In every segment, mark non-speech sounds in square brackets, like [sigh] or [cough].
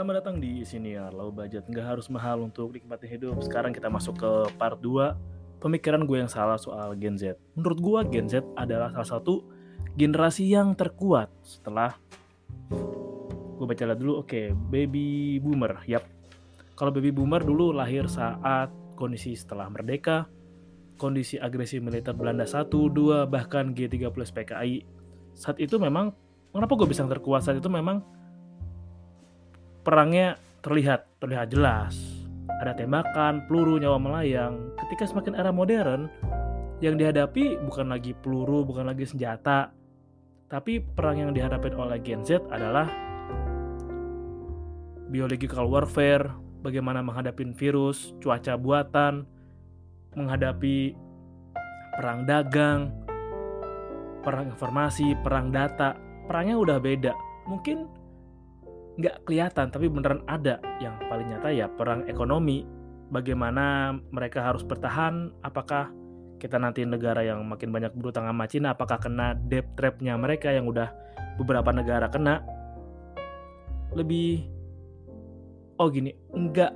selamat datang di sini ya Low budget nggak harus mahal untuk nikmati hidup. Sekarang kita masuk ke part 2 Pemikiran gue yang salah soal Gen Z. Menurut gue Gen Z adalah salah satu generasi yang terkuat Setelah Gue baca dulu, oke okay, Baby Boomer, yap. Kalau Baby Boomer dulu lahir saat kondisi setelah merdeka Kondisi agresi militer Belanda 1, 2, bahkan G30 PKI Saat itu memang Kenapa gue bisa terkuat? Saat itu memang perangnya terlihat terlihat jelas. Ada tembakan, peluru, nyawa melayang. Ketika semakin era modern, yang dihadapi bukan lagi peluru, bukan lagi senjata, tapi perang yang dihadapi oleh Gen Z adalah biological warfare, bagaimana menghadapi virus, cuaca buatan, menghadapi perang dagang, perang informasi, perang data. Perangnya udah beda. Mungkin nggak kelihatan tapi beneran ada. Yang paling nyata ya perang ekonomi. Bagaimana mereka harus bertahan? Apakah kita nanti negara yang makin banyak berutang sama Cina apakah kena debt trapnya mereka yang udah beberapa negara kena? Lebih oh gini nggak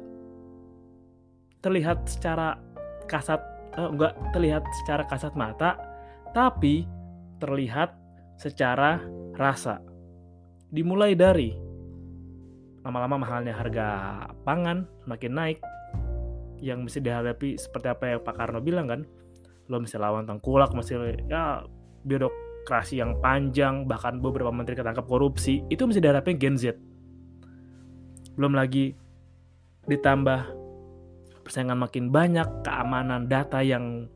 terlihat secara kasat eh, nggak terlihat secara kasat mata tapi terlihat secara rasa. Dimulai dari lama-lama mahalnya harga pangan semakin naik yang mesti dihadapi seperti apa yang Pak Karno bilang kan. Lo mesti lawan tengkulak mesti ya birokrasi yang panjang bahkan beberapa menteri ketangkap korupsi itu mesti dihadapi Gen Z. Belum lagi ditambah persaingan makin banyak keamanan data yang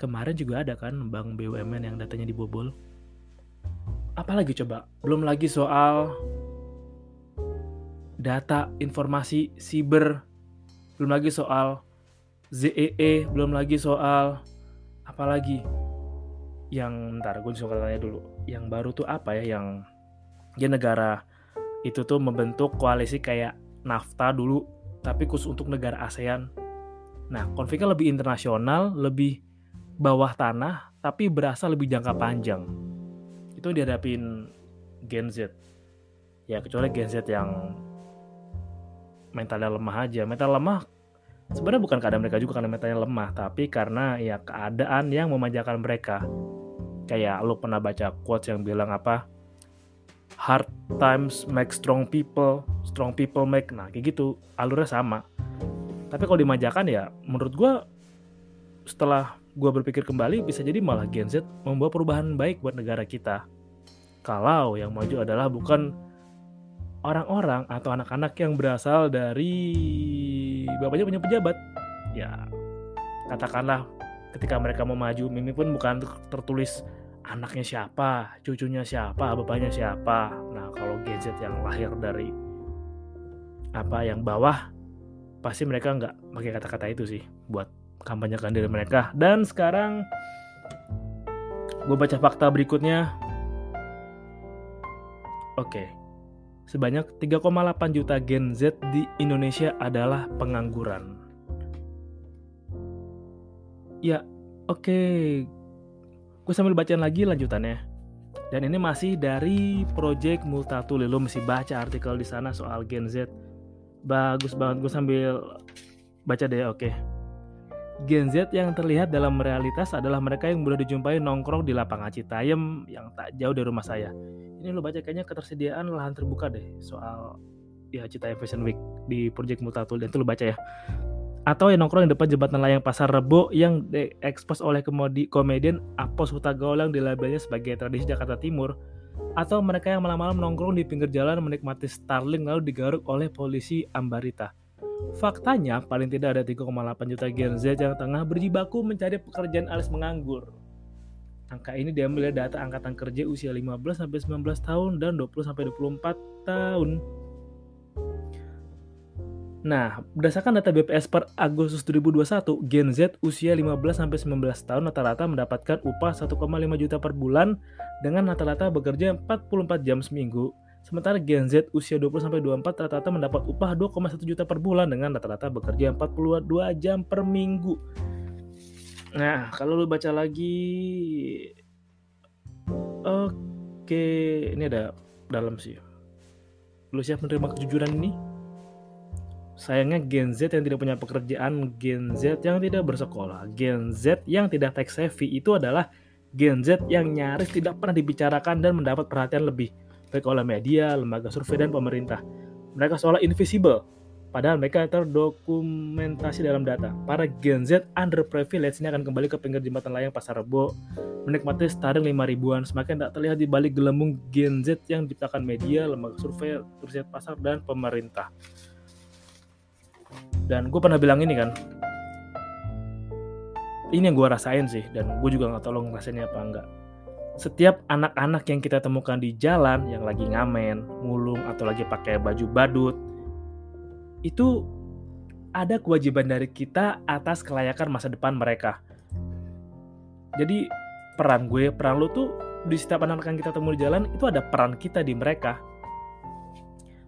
kemarin juga ada kan bank BUMN yang datanya dibobol. Apalagi coba? Belum lagi soal data, informasi, siber, belum lagi soal ZEE, e, belum lagi soal apa lagi? Yang ntar gue suka tanya dulu. Yang baru tuh apa ya yang ya negara itu tuh membentuk koalisi kayak NAFTA dulu tapi khusus untuk negara ASEAN. Nah konfliknya lebih internasional lebih bawah tanah tapi berasa lebih jangka panjang. Itu dihadapin Gen Z. Ya kecuali Gen Z yang mentalnya lemah aja. Mental lemah sebenarnya bukan keadaan mereka juga karena mentalnya lemah tapi karena ya keadaan yang memanjakan mereka. Kayak lo pernah baca quotes yang bilang apa? Hard times make strong people strong people make nah kayak gitu. Alurnya sama. Tapi kalau dimanjakan ya menurut gue setelah gue berpikir kembali bisa jadi malah Gen Z membawa perubahan baik buat negara kita. Kalau yang maju adalah bukan orang-orang atau anak-anak yang berasal dari bapaknya punya pejabat. Ya katakanlah ketika mereka mau maju mimi pun bukan tertulis anaknya siapa cucunya siapa bapaknya siapa. Nah kalau gadget yang lahir dari apa yang bawah pasti mereka nggak pakai kata-kata itu sih buat kampanyekan diri mereka. Dan sekarang gue baca fakta berikutnya. Oke. okay sebanyak 3,8 juta Gen Z di Indonesia adalah pengangguran. Ya, oke. Okay. Gue sambil bacain lagi lanjutannya. Dan ini masih dari Project Multatuli. Lo mesti baca artikel di sana soal Gen Z. Bagus banget. Gue sambil baca deh, oke. Okay. Gen Z yang terlihat dalam realitas adalah mereka yang boleh dijumpai nongkrong di lapangan Citayam yang tak jauh dari rumah saya. Ini lo baca kayaknya ketersediaan lahan terbuka deh soal ya Citayam Fashion Week di Project Mutatul dan itu lo baca ya. Atau yang nongkrong di depan jembatan layang Pasar Rebo yang diekspos oleh komedi komedian Apos Hutagaul yang dilabelnya sebagai tradisi Jakarta Timur. Atau mereka yang malam-malam nongkrong di pinggir jalan menikmati Starling lalu digaruk oleh polisi Ambarita. Faktanya, paling tidak ada 3,8 juta Gen Z yang tengah berjibaku mencari pekerjaan alias menganggur. Angka ini diambil dari data angkatan kerja usia 15 sampai 19 tahun dan 20 sampai 24 tahun. Nah, berdasarkan data BPS per Agustus 2021, Gen Z usia 15 sampai 19 tahun rata-rata mendapatkan upah 1,5 juta per bulan dengan rata-rata bekerja 44 jam seminggu Sementara Gen Z usia 20-24 rata-rata mendapat upah 2,1 juta per bulan dengan rata-rata bekerja 42 jam per minggu. Nah, kalau lu baca lagi Oke, ini ada dalam sih. Lu siap menerima kejujuran ini? Sayangnya Gen Z yang tidak punya pekerjaan, Gen Z yang tidak bersekolah, Gen Z yang tidak tech savvy itu adalah Gen Z yang nyaris tidak pernah dibicarakan dan mendapat perhatian lebih baik oleh media, lembaga survei, dan pemerintah. Mereka seolah invisible, padahal mereka terdokumentasi dalam data. Para Gen Z underprivileged ini akan kembali ke pinggir jembatan layang Pasar Rebo, menikmati starting 5 ribuan, semakin tak terlihat di balik gelembung Gen Z yang diciptakan media, lembaga survei, riset pasar, dan pemerintah dan gue pernah bilang ini kan ini yang gue rasain sih dan gue juga nggak tahu lo ngerasainnya apa enggak setiap anak-anak yang kita temukan di jalan yang lagi ngamen, ngulung atau lagi pakai baju badut itu ada kewajiban dari kita atas kelayakan masa depan mereka. Jadi peran gue, peran lo tuh di setiap anak anak yang kita temui di jalan itu ada peran kita di mereka.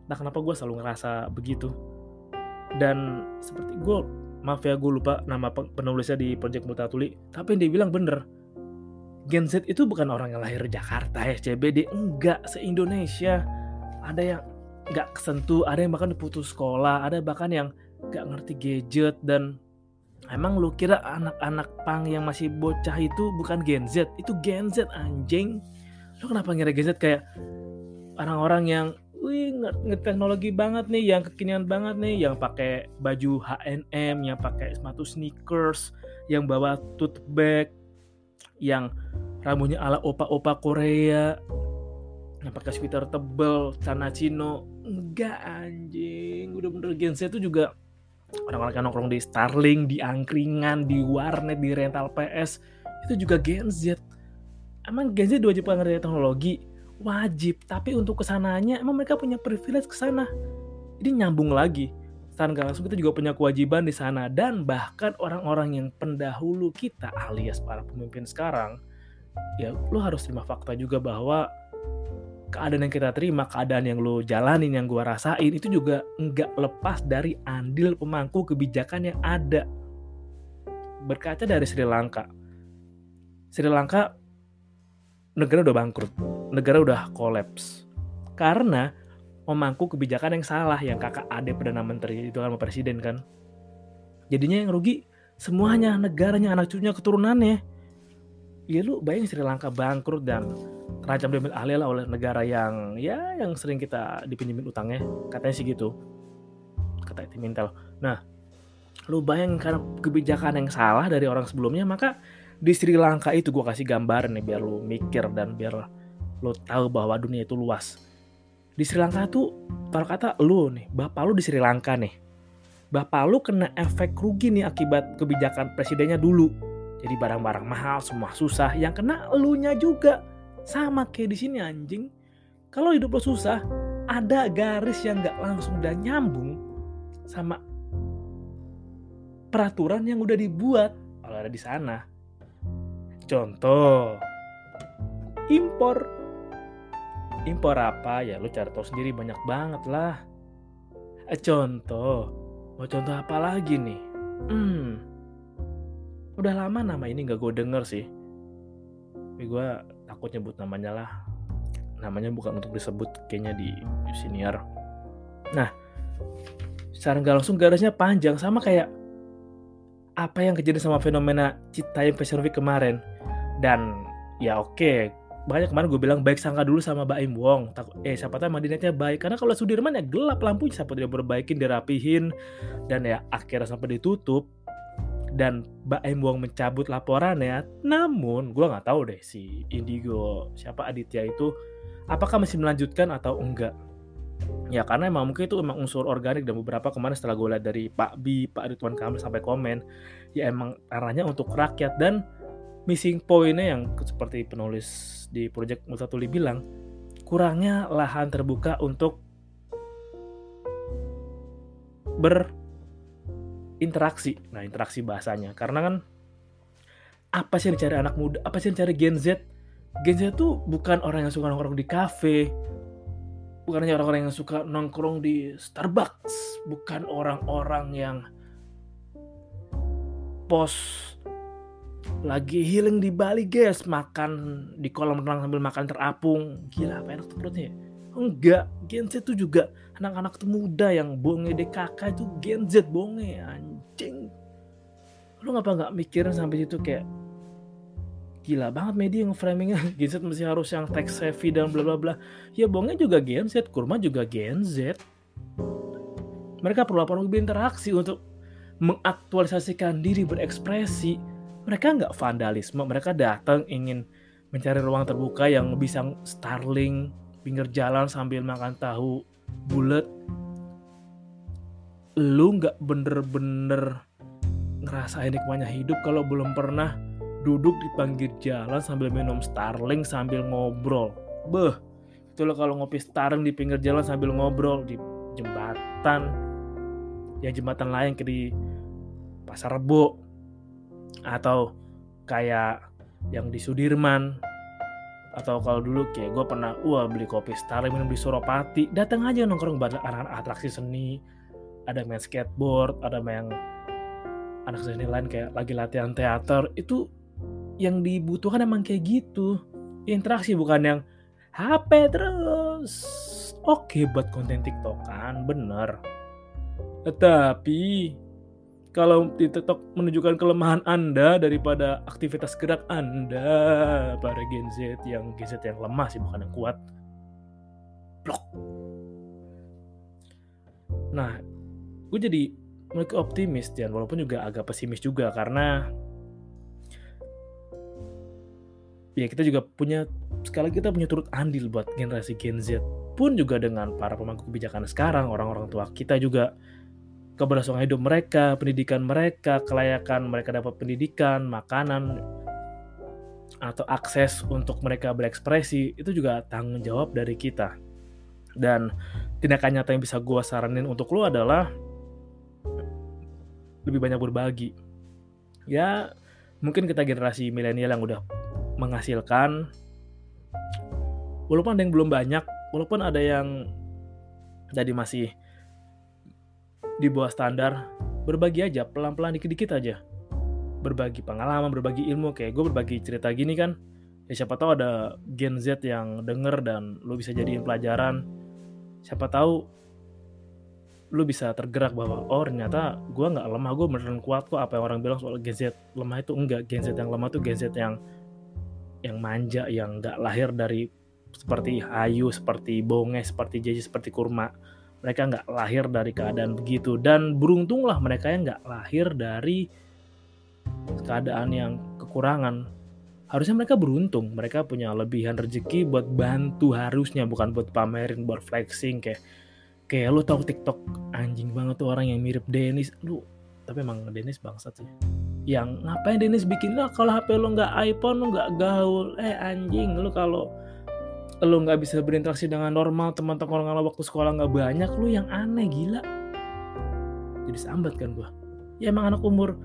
Nah kenapa gue selalu ngerasa begitu? dan seperti gue maaf ya gue lupa nama penulisnya di Project Mutatuli tapi dia bilang bener Gen Z itu bukan orang yang lahir Jakarta ya CBD enggak se Indonesia ada yang nggak kesentuh ada yang bahkan diputus sekolah ada bahkan yang nggak ngerti gadget dan emang lu kira anak-anak pang yang masih bocah itu bukan Gen Z? Itu Gen Z anjing. Lu kenapa ngira Gen Z kayak orang-orang yang wih nge-teknologi banget nih yang kekinian banget nih yang pakai baju H&M yang pakai sepatu sneakers yang bawa tote bag yang rambutnya ala opa-opa Korea yang pakai sweater tebel celana chino. Enggak anjing. Udah bener Gen Z itu juga orang-orang yang nongkrong di Starling di angkringan di warnet di rental PS itu juga Gen Z. Emang Gen Z wajib ngerti teknologi? Wajib. Tapi untuk ke sananya emang mereka punya privilege ke sana. Jadi nyambung lagi secara gak langsung kita juga punya kewajiban di sana dan bahkan orang-orang yang pendahulu kita alias para pemimpin sekarang ya lo harus terima fakta juga bahwa keadaan yang kita terima, keadaan yang lo jalanin, yang gua rasain itu juga nggak lepas dari andil pemangku kebijakan yang ada. Berkaca dari Sri Lanka, Sri Lanka negara udah bangkrut, negara udah kolaps. Karena memangku kebijakan yang salah yang kakak ade perdana menteri itu kan presiden kan. Jadinya yang rugi semuanya negaranya anak cucunya keturunannya. Ya lu bayangin Sri Lanka bangkrut dan terancam diambil alih lah oleh negara yang ya yang sering kita dipinjemin utangnya katanya sih gitu kata Timintel. Nah, lu bayangin karena kebijakan yang salah dari orang sebelumnya maka di Sri Lanka itu gue kasih gambar nih biar lu mikir dan biar lu tahu bahwa dunia itu luas. Di Sri Lanka tuh kalau kata lu nih, bapak lu di Sri Lanka nih. Bapak lu kena efek rugi nih akibat kebijakan presidennya dulu. Jadi barang-barang mahal, semua susah. Yang kena elunya juga. Sama kayak di sini anjing. Kalau hidup lo susah, ada garis yang gak langsung dan nyambung sama peraturan yang udah dibuat kalau ada di sana. Contoh, impor. Impor apa ya lu cari tahu sendiri banyak banget lah. Eh, contoh, mau contoh apa lagi nih? Hmm, udah lama nama ini gak gue denger sih. Tapi gue takut nyebut namanya lah. Namanya bukan untuk disebut kayaknya di senior. Nah, secara nggak langsung garisnya panjang sama kayak apa yang kejadian sama fenomena Citayam Fashion Week kemarin dan ya oke okay, banyak kemarin gue bilang baik sangka dulu sama Baim Wong. Eh siapa tahu emang dinetnya baik. Karena kalau Sudirman ya gelap lampunya siapa dia perbaikin dirapihin. Dan ya akhirnya sampai ditutup. Dan Baim Wong mencabut laporan ya namun gue nggak tahu deh si Indigo siapa Aditya itu apakah masih melanjutkan atau enggak. Ya karena emang mungkin itu emang unsur organik dan beberapa kemarin setelah gue lihat dari Pak Bi, Pak Ridwan Kamil sampai komen ya emang arahnya untuk rakyat. Dan missing pointnya yang seperti penulis di Project Multatuli bilang kurangnya lahan terbuka untuk berinteraksi. Nah interaksi bahasanya. Karena kan apa sih yang dicari anak muda? Apa sih yang dicari Gen Z? Gen Z tuh bukan orang yang suka nongkrong di kafe bukan hanya orang-orang yang suka nongkrong di Starbucks. Bukan orang-orang yang pos lagi healing di Bali guys. Makan di kolam renang sambil makan terapung. Gila apa enak tuh perutnya ya? enggak Gen Z tuh juga anak-anak muda yang bonge DKK itu Gen Z bonge anjing. Lu ngapa nggak mikirin sampai situ kayak gila banget media yang framingnya. [laughs] Gen Z mesti harus yang tech savvy dan bla bla bla. Ya bonge juga Gen Z kurma juga Gen Z. Mereka perlu apa interaksi untuk mengaktualisasikan diri berekspresi mereka nggak vandalisme mereka datang ingin mencari ruang terbuka yang bisa starling pinggir jalan sambil makan tahu bulat. Lu nggak bener-bener ngerasain nikmatnya hidup kalau belum pernah duduk di pinggir jalan sambil minum starling sambil ngobrol. Beh itu lo kalau ngopi starling di pinggir jalan sambil ngobrol di jembatan. Ya jembatan lain ke di pasar rebo atau kayak yang di Sudirman. Atau kalau dulu kayak gue pernah wah beli kopi Starling minum di Suropati. Datang aja nongkrong banyak anak-anak atraksi seni. Ada main skateboard ada main anak seni lain kayak lagi latihan teater. Itu yang dibutuhkan emang kayak gitu. Interaksi bukan yang HP terus. Oke buat konten TikTok kan bener. Tetapi kalau di TikTok menunjukkan kelemahan Anda daripada aktivitas gerak Anda para Gen Z yang Gen Z yang lemah sih bukan yang kuat. Blok. Nah, gue jadi mulai optimis dan walaupun juga agak pesimis juga karena ya kita juga punya sekali kita punya turut andil buat generasi Gen Z pun juga dengan para pemangku kebijakan sekarang orang-orang tua kita juga keberlangsungan hidup mereka, pendidikan mereka, kelayakan mereka dapat pendidikan, makanan, atau akses untuk mereka berekspresi, itu juga tanggung jawab dari kita. Dan tindakan nyata yang bisa gue saranin untuk lo adalah lebih banyak berbagi. Ya, mungkin kita generasi milenial yang udah menghasilkan, walaupun ada yang belum banyak, walaupun ada yang jadi masih di bawah standar berbagi aja pelan-pelan dikit-dikit aja. Berbagi pengalaman berbagi ilmu kayak gue berbagi cerita gini kan. Ya siapa tahu ada Gen Z yang denger dan lu bisa jadiin pelajaran. Siapa tahu lu bisa tergerak bahwa oh ternyata gue nggak lemah gue beneran kuat kok apa yang orang bilang soal Gen Z lemah itu. Enggak Gen Z yang lemah tuh Gen Z yang yang manja yang nggak lahir dari seperti Ayu seperti Bonge seperti Jeje seperti Kurma mereka nggak lahir dari keadaan begitu. Dan beruntunglah mereka yang nggak lahir dari keadaan yang kekurangan. Harusnya mereka beruntung. Mereka punya lebihan rezeki buat bantu harusnya bukan buat pamerin buat flexing kayak kayak lu tau TikTok anjing banget tuh orang yang mirip Dennis. Lu tapi emang Dennis bangsat sih. Yang ngapain Dennis bikin? Lah kalau HP lu nggak iPhone lu nggak gaul. Eh anjing lu kalau lo nggak bisa berinteraksi dengan normal teman-teman kalau waktu sekolah nggak banyak lu yang aneh gila. Jadi sambat kan gua. Ya emang anak umur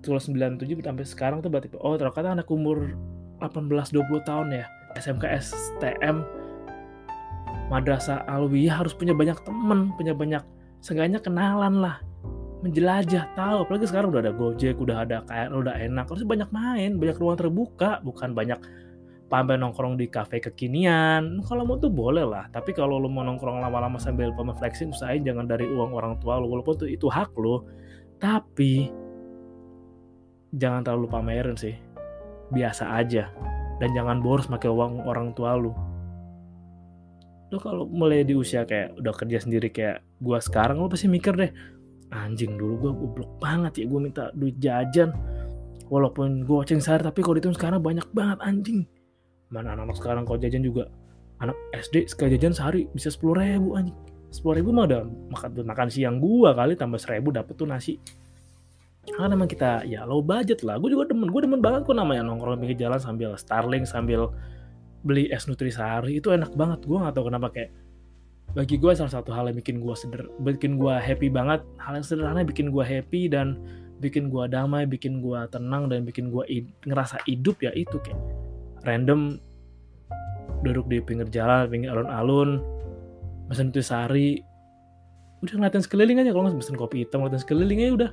tuh 97 sampai sekarang tuh berarti oh ternyata anak umur 18-20 tahun ya SMK STM Madrasah Alwiyah harus punya banyak temen punya banyak seenggaknya kenalan lah menjelajah tahu. Apalagi sekarang udah ada Gojek udah ada kayak udah enak harus banyak main banyak ruang terbuka bukan banyak pamer nongkrong di kafe kekinian. Kalau mau tuh boleh lah. Tapi kalau lo mau nongkrong lama-lama sambil pamer flexing usahain jangan dari uang orang tua lo walaupun tuh itu hak lo tapi jangan terlalu pamerin sih. Biasa aja. Dan jangan boros pakai uang orang tua lo lo kalau mulai di usia kayak udah kerja sendiri kayak gua sekarang lo pasti mikir deh anjing dulu gua goblok banget ya gua minta duit jajan. Walaupun watching sehari tapi kalau itu sekarang banyak banget anjing mana anak-anak sekarang kalau jajan juga anak SD sekali jajan sehari bisa sepuluh ribu anjing. Sepuluh ribu mah udah makan makan siang gua kali tambah seribu dapet tuh nasi. Karena emang kita ya low budget lah. Gue juga demen gue demen banget kok namanya nongkrong pinggir jalan sambil starling sambil beli es nutrisari. Itu enak banget. Gue gak tau kenapa kayak bagi gue salah satu hal yang bikin gue seder bikin gue happy banget hal yang sederhana bikin gue happy dan bikin gue damai bikin gue tenang dan bikin gue ngerasa hidup ya itu kayak random duduk di pinggir jalan, pinggir alun-alun, mesen sehari, udah ngeliatin sekeliling aja kalau nggak mesen kopi hitam ngeliatin sekelilingnya udah.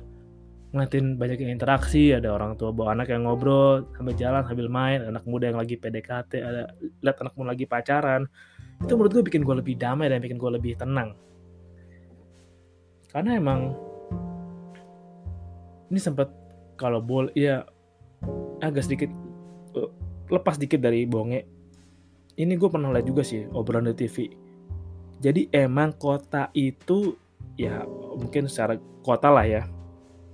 Ngeliatin banyak yang interaksi ada orang tua bawa anak yang ngobrol sambil jalan sambil main anak muda yang lagi PDKT ada lihat anak muda lagi pacaran. Itu menurut gue bikin gue lebih damai dan bikin gue lebih tenang. Karena emang ini sempat kalau bol ya agak sedikit uh, lepas dikit dari bonge. Ini gue pernah lihat juga sih obrolan di TV jadi emang kota itu ya mungkin secara kota lah ya.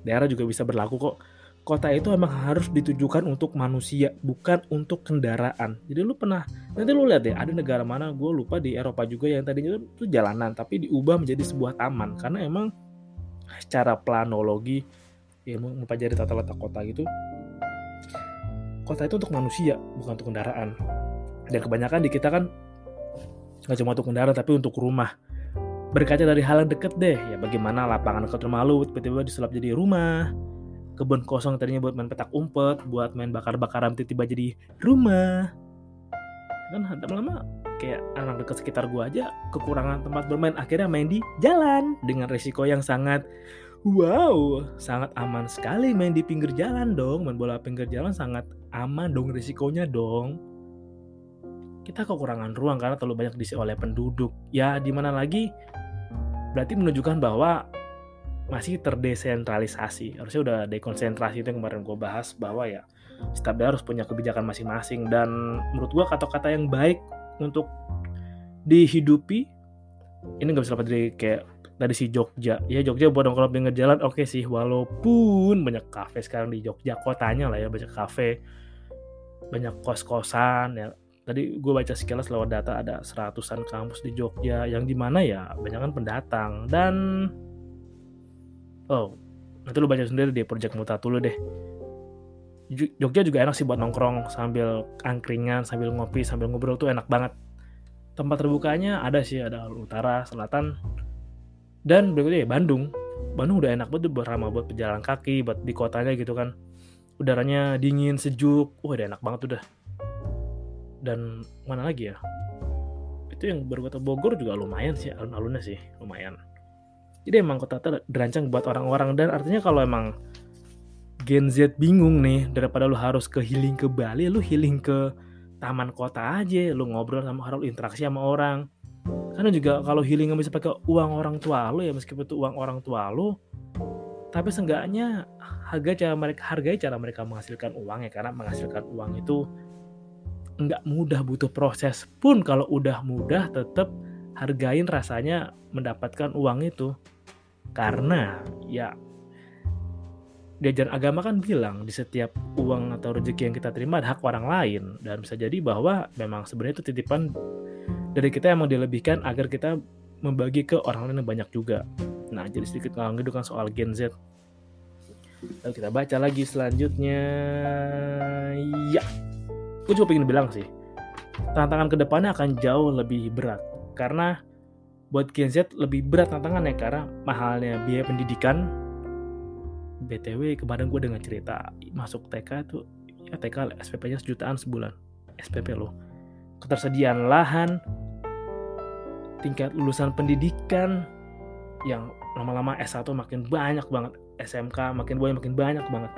Daerah juga bisa berlaku kok. Kota itu emang harus ditujukan untuk manusia bukan untuk kendaraan. Jadi lu pernah nanti lu lihat deh ada negara mana gue lupa di Eropa juga yang tadinya itu jalanan tapi diubah menjadi sebuah taman. Karena emang secara planologi ya mempelajari tata letak kota gitu kota itu untuk manusia bukan untuk kendaraan. Dan kebanyakan di kita kan nggak cuma untuk kendaraan tapi untuk rumah. Berkaca dari hal yang deket deh ya bagaimana lapangan dekat rumah lu tiba-tiba disulap jadi rumah. Kebun kosong tadinya buat main petak umpet buat main bakar-bakaran tiba-tiba jadi rumah. Kan lama-lama kayak anak dekat sekitar gua aja kekurangan tempat bermain akhirnya main di jalan dengan resiko yang sangat wow sangat aman sekali main di pinggir jalan dong. Main bola pinggir jalan sangat aman dong risikonya dong. Kita kekurangan ruang karena terlalu banyak diisi oleh penduduk. Ya di mana lagi? Berarti menunjukkan bahwa masih terdesentralisasi. Harusnya udah dekonsentrasi itu yang kemarin gue bahas bahwa ya setiap daerah harus punya kebijakan masing-masing. Dan menurut gue kata-kata yang baik untuk dihidupi ini nggak bisa lepas dari kayak dari si Jogja. Ya Jogja buat nongkrong pinggir jalan oke okay sih walaupun banyak kafe sekarang di Jogja kotanya lah ya banyak kafe banyak kos-kosan ya. Tadi gue baca sekilas lewat data ada seratusan kampus di Jogja yang di mana ya banyak kan pendatang. Dan oh nanti lu baca sendiri deh Project Mutatulu deh. Jogja juga enak sih buat nongkrong sambil angkringan sambil ngopi sambil ngobrol tuh enak banget. Tempat terbukanya ada sih ada utara selatan dan berikutnya ya Bandung. Bandung udah enak banget ramah buat pejalan kaki buat di kotanya gitu kan. Udaranya dingin sejuk. Wah udah enak banget udah. Dan mana lagi ya? Itu yang baru kota Bogor juga lumayan sih alun-alunnya sih lumayan. Jadi emang kota itu dirancang buat orang-orang. Dan artinya kalau emang Gen Z bingung nih daripada lu harus ke healing ke Bali, lu healing ke taman kota aja, lu ngobrol sama orang, interaksi sama orang. Karena juga kalau healing nggak bisa pakai uang orang tua lu ya meskipun itu uang orang tua lu, tapi seenggaknya harga cara mereka hargai cara mereka menghasilkan uang ya karena menghasilkan uang itu nggak mudah butuh proses pun. Kalau udah mudah tetap hargain rasanya mendapatkan uang itu. Karena ya diajaran agama kan bilang di setiap uang atau rezeki yang kita terima ada hak orang lain. Dan bisa jadi bahwa memang sebenarnya itu titipan dari kita yang mau dilebihkan agar kita membagi ke orang lain yang banyak juga. Nah, jadi sedikit ngalang gitu kan soal Gen Z. Lalu kita baca lagi selanjutnya. Ya, gue cuma pengen bilang sih, tantangan ke depannya akan jauh lebih berat karena buat Gen Z lebih berat tantangannya karena mahalnya biaya pendidikan BTW kemarin gue dengar cerita masuk TK itu ya TK SPP-nya sejutaan sebulan SPP loh ketersediaan lahan tingkat lulusan pendidikan yang lama-lama S1 makin banyak banget SMK makin banyak makin banyak banget.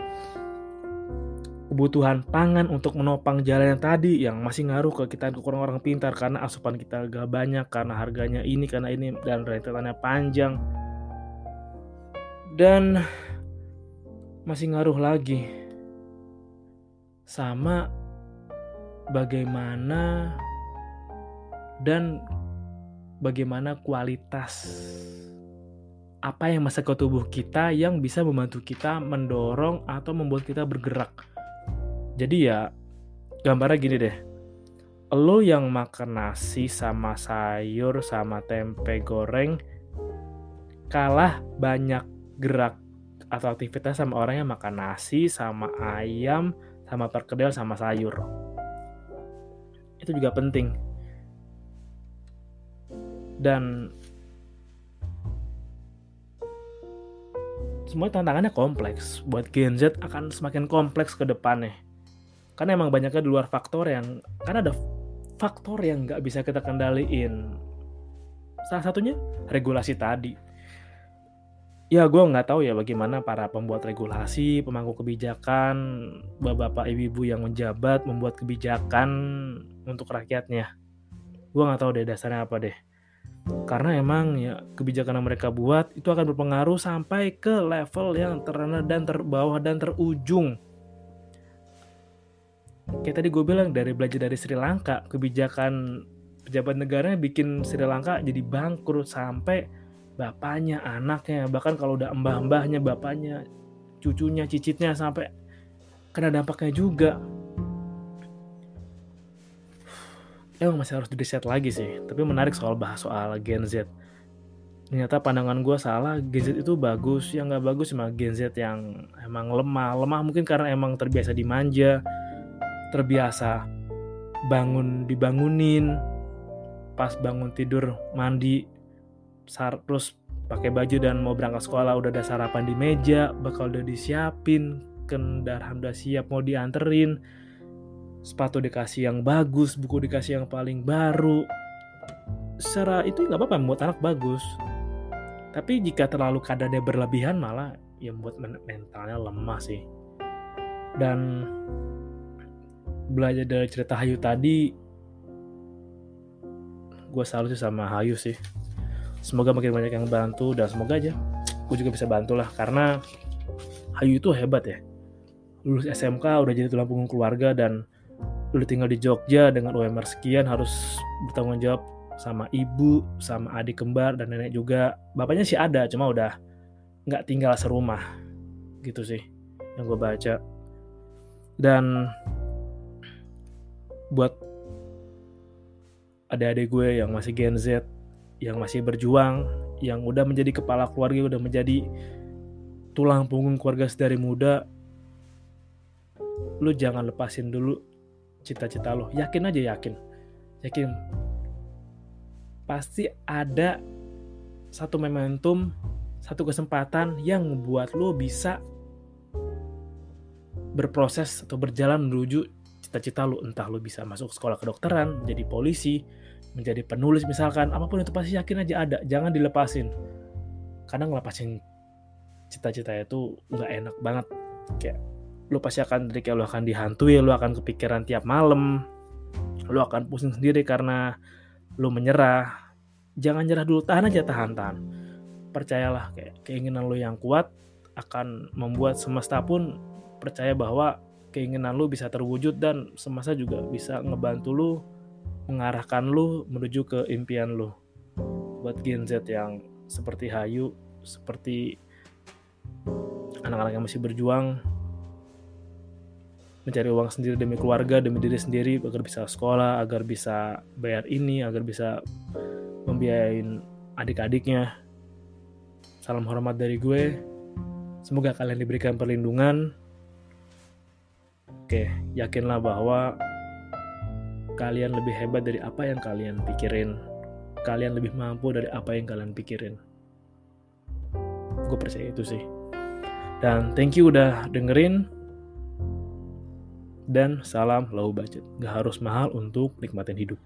Kebutuhan pangan untuk menopang jalan yang tadi yang masih ngaruh ke kita ke orang-orang pintar karena asupan kita gak banyak karena harganya ini karena ini dan rentetannya panjang. Dan masih ngaruh lagi sama bagaimana dan bagaimana kualitas apa yang masuk ke tubuh kita yang bisa membantu kita mendorong atau membuat kita bergerak jadi ya gambarnya gini deh. Lo yang makan nasi sama sayur sama tempe goreng kalah banyak gerak atau aktivitas sama orang yang makan nasi sama ayam sama perkedel sama sayur. Itu juga penting. Dan semua tantangannya kompleks. Buat Gen Z akan semakin kompleks ke depannya karena emang banyaknya di luar faktor yang karena ada faktor yang nggak bisa kita kendaliin salah satunya regulasi tadi ya gue nggak tahu ya bagaimana para pembuat regulasi pemangku kebijakan bapak-bapak ibu-ibu yang menjabat membuat kebijakan untuk rakyatnya. Gue nggak tahu deh dasarnya apa deh. Karena emang ya kebijakan yang mereka buat itu akan berpengaruh sampai ke level yang terendah dan terbawah dan terujung. Kayak tadi gue bilang dari belajar dari Sri Lanka kebijakan pejabat negaranya bikin Sri Lanka jadi bangkrut sampai bapaknya anaknya bahkan kalau udah mbah-mbahnya bapaknya cucunya cicitnya sampai kena dampaknya juga. Emang masih harus direset lagi sih tapi menarik soal bahas soal Gen Z. Ternyata pandangan gue salah Gen Z itu bagus yang nggak bagus cuma Gen Z yang emang lemah. Lemah mungkin karena emang terbiasa dimanja terbiasa bangun dibangunin pas bangun tidur mandi terus pakai baju dan mau berangkat sekolah udah ada sarapan di meja bakal udah disiapin kendaraan udah siap mau dianterin. Sepatu dikasih yang bagus buku dikasih yang paling baru. Secara itu nggak apa-apa membuat anak bagus. Tapi jika terlalu kadarnya berlebihan malah ya membuat mentalnya lemah sih. Dan belajar dari cerita Hayu tadi gue salut sih sama Hayu sih semoga makin banyak yang bantu dan semoga aja gue juga bisa bantu lah karena Hayu itu hebat ya lulus SMK udah jadi tulang punggung keluarga dan udah tinggal di Jogja dengan UMR sekian harus bertanggung jawab sama ibu, sama adik kembar dan nenek juga. Bapaknya sih ada, cuma udah nggak tinggal serumah gitu sih yang gue baca. Dan buat adik-adik gue yang masih Gen Z, yang masih berjuang, yang udah menjadi kepala keluarga, udah menjadi tulang punggung keluarga sedari muda, lu jangan lepasin dulu cita-cita lo. Yakin aja yakin. Yakin. Pasti ada satu momentum, satu kesempatan yang membuat lo bisa berproses atau berjalan menuju cita-cita lu entah lu bisa masuk sekolah kedokteran menjadi polisi menjadi penulis misalkan apa pun itu pasti yakin aja ada jangan dilepasin. Kadang ngelepasin cita-cita itu nggak enak banget. Kayak lu pasti akan dari kayak lu akan dihantui lu akan kepikiran tiap malam lu akan pusing sendiri karena lu menyerah. Jangan nyerah dulu tahan aja tahan tahan. Percayalah kayak keinginan lu yang kuat akan membuat semesta pun percaya bahwa keinginan lu bisa terwujud dan semasa juga bisa ngebantu lu mengarahkan lu menuju ke impian lu. Buat Gen Z yang seperti Hayu seperti anak-anak yang masih berjuang mencari uang sendiri demi keluarga demi diri sendiri agar bisa sekolah agar bisa bayar ini agar bisa membiayain adik-adiknya. Salam hormat dari gue. Semoga kalian diberikan perlindungan. Oke, yakinlah bahwa kalian lebih hebat dari apa yang kalian pikirin. Kalian lebih mampu dari apa yang kalian pikirin. Gue percaya itu sih. Dan thank you udah dengerin. Dan salam low budget. Gak harus mahal untuk nikmatin hidup.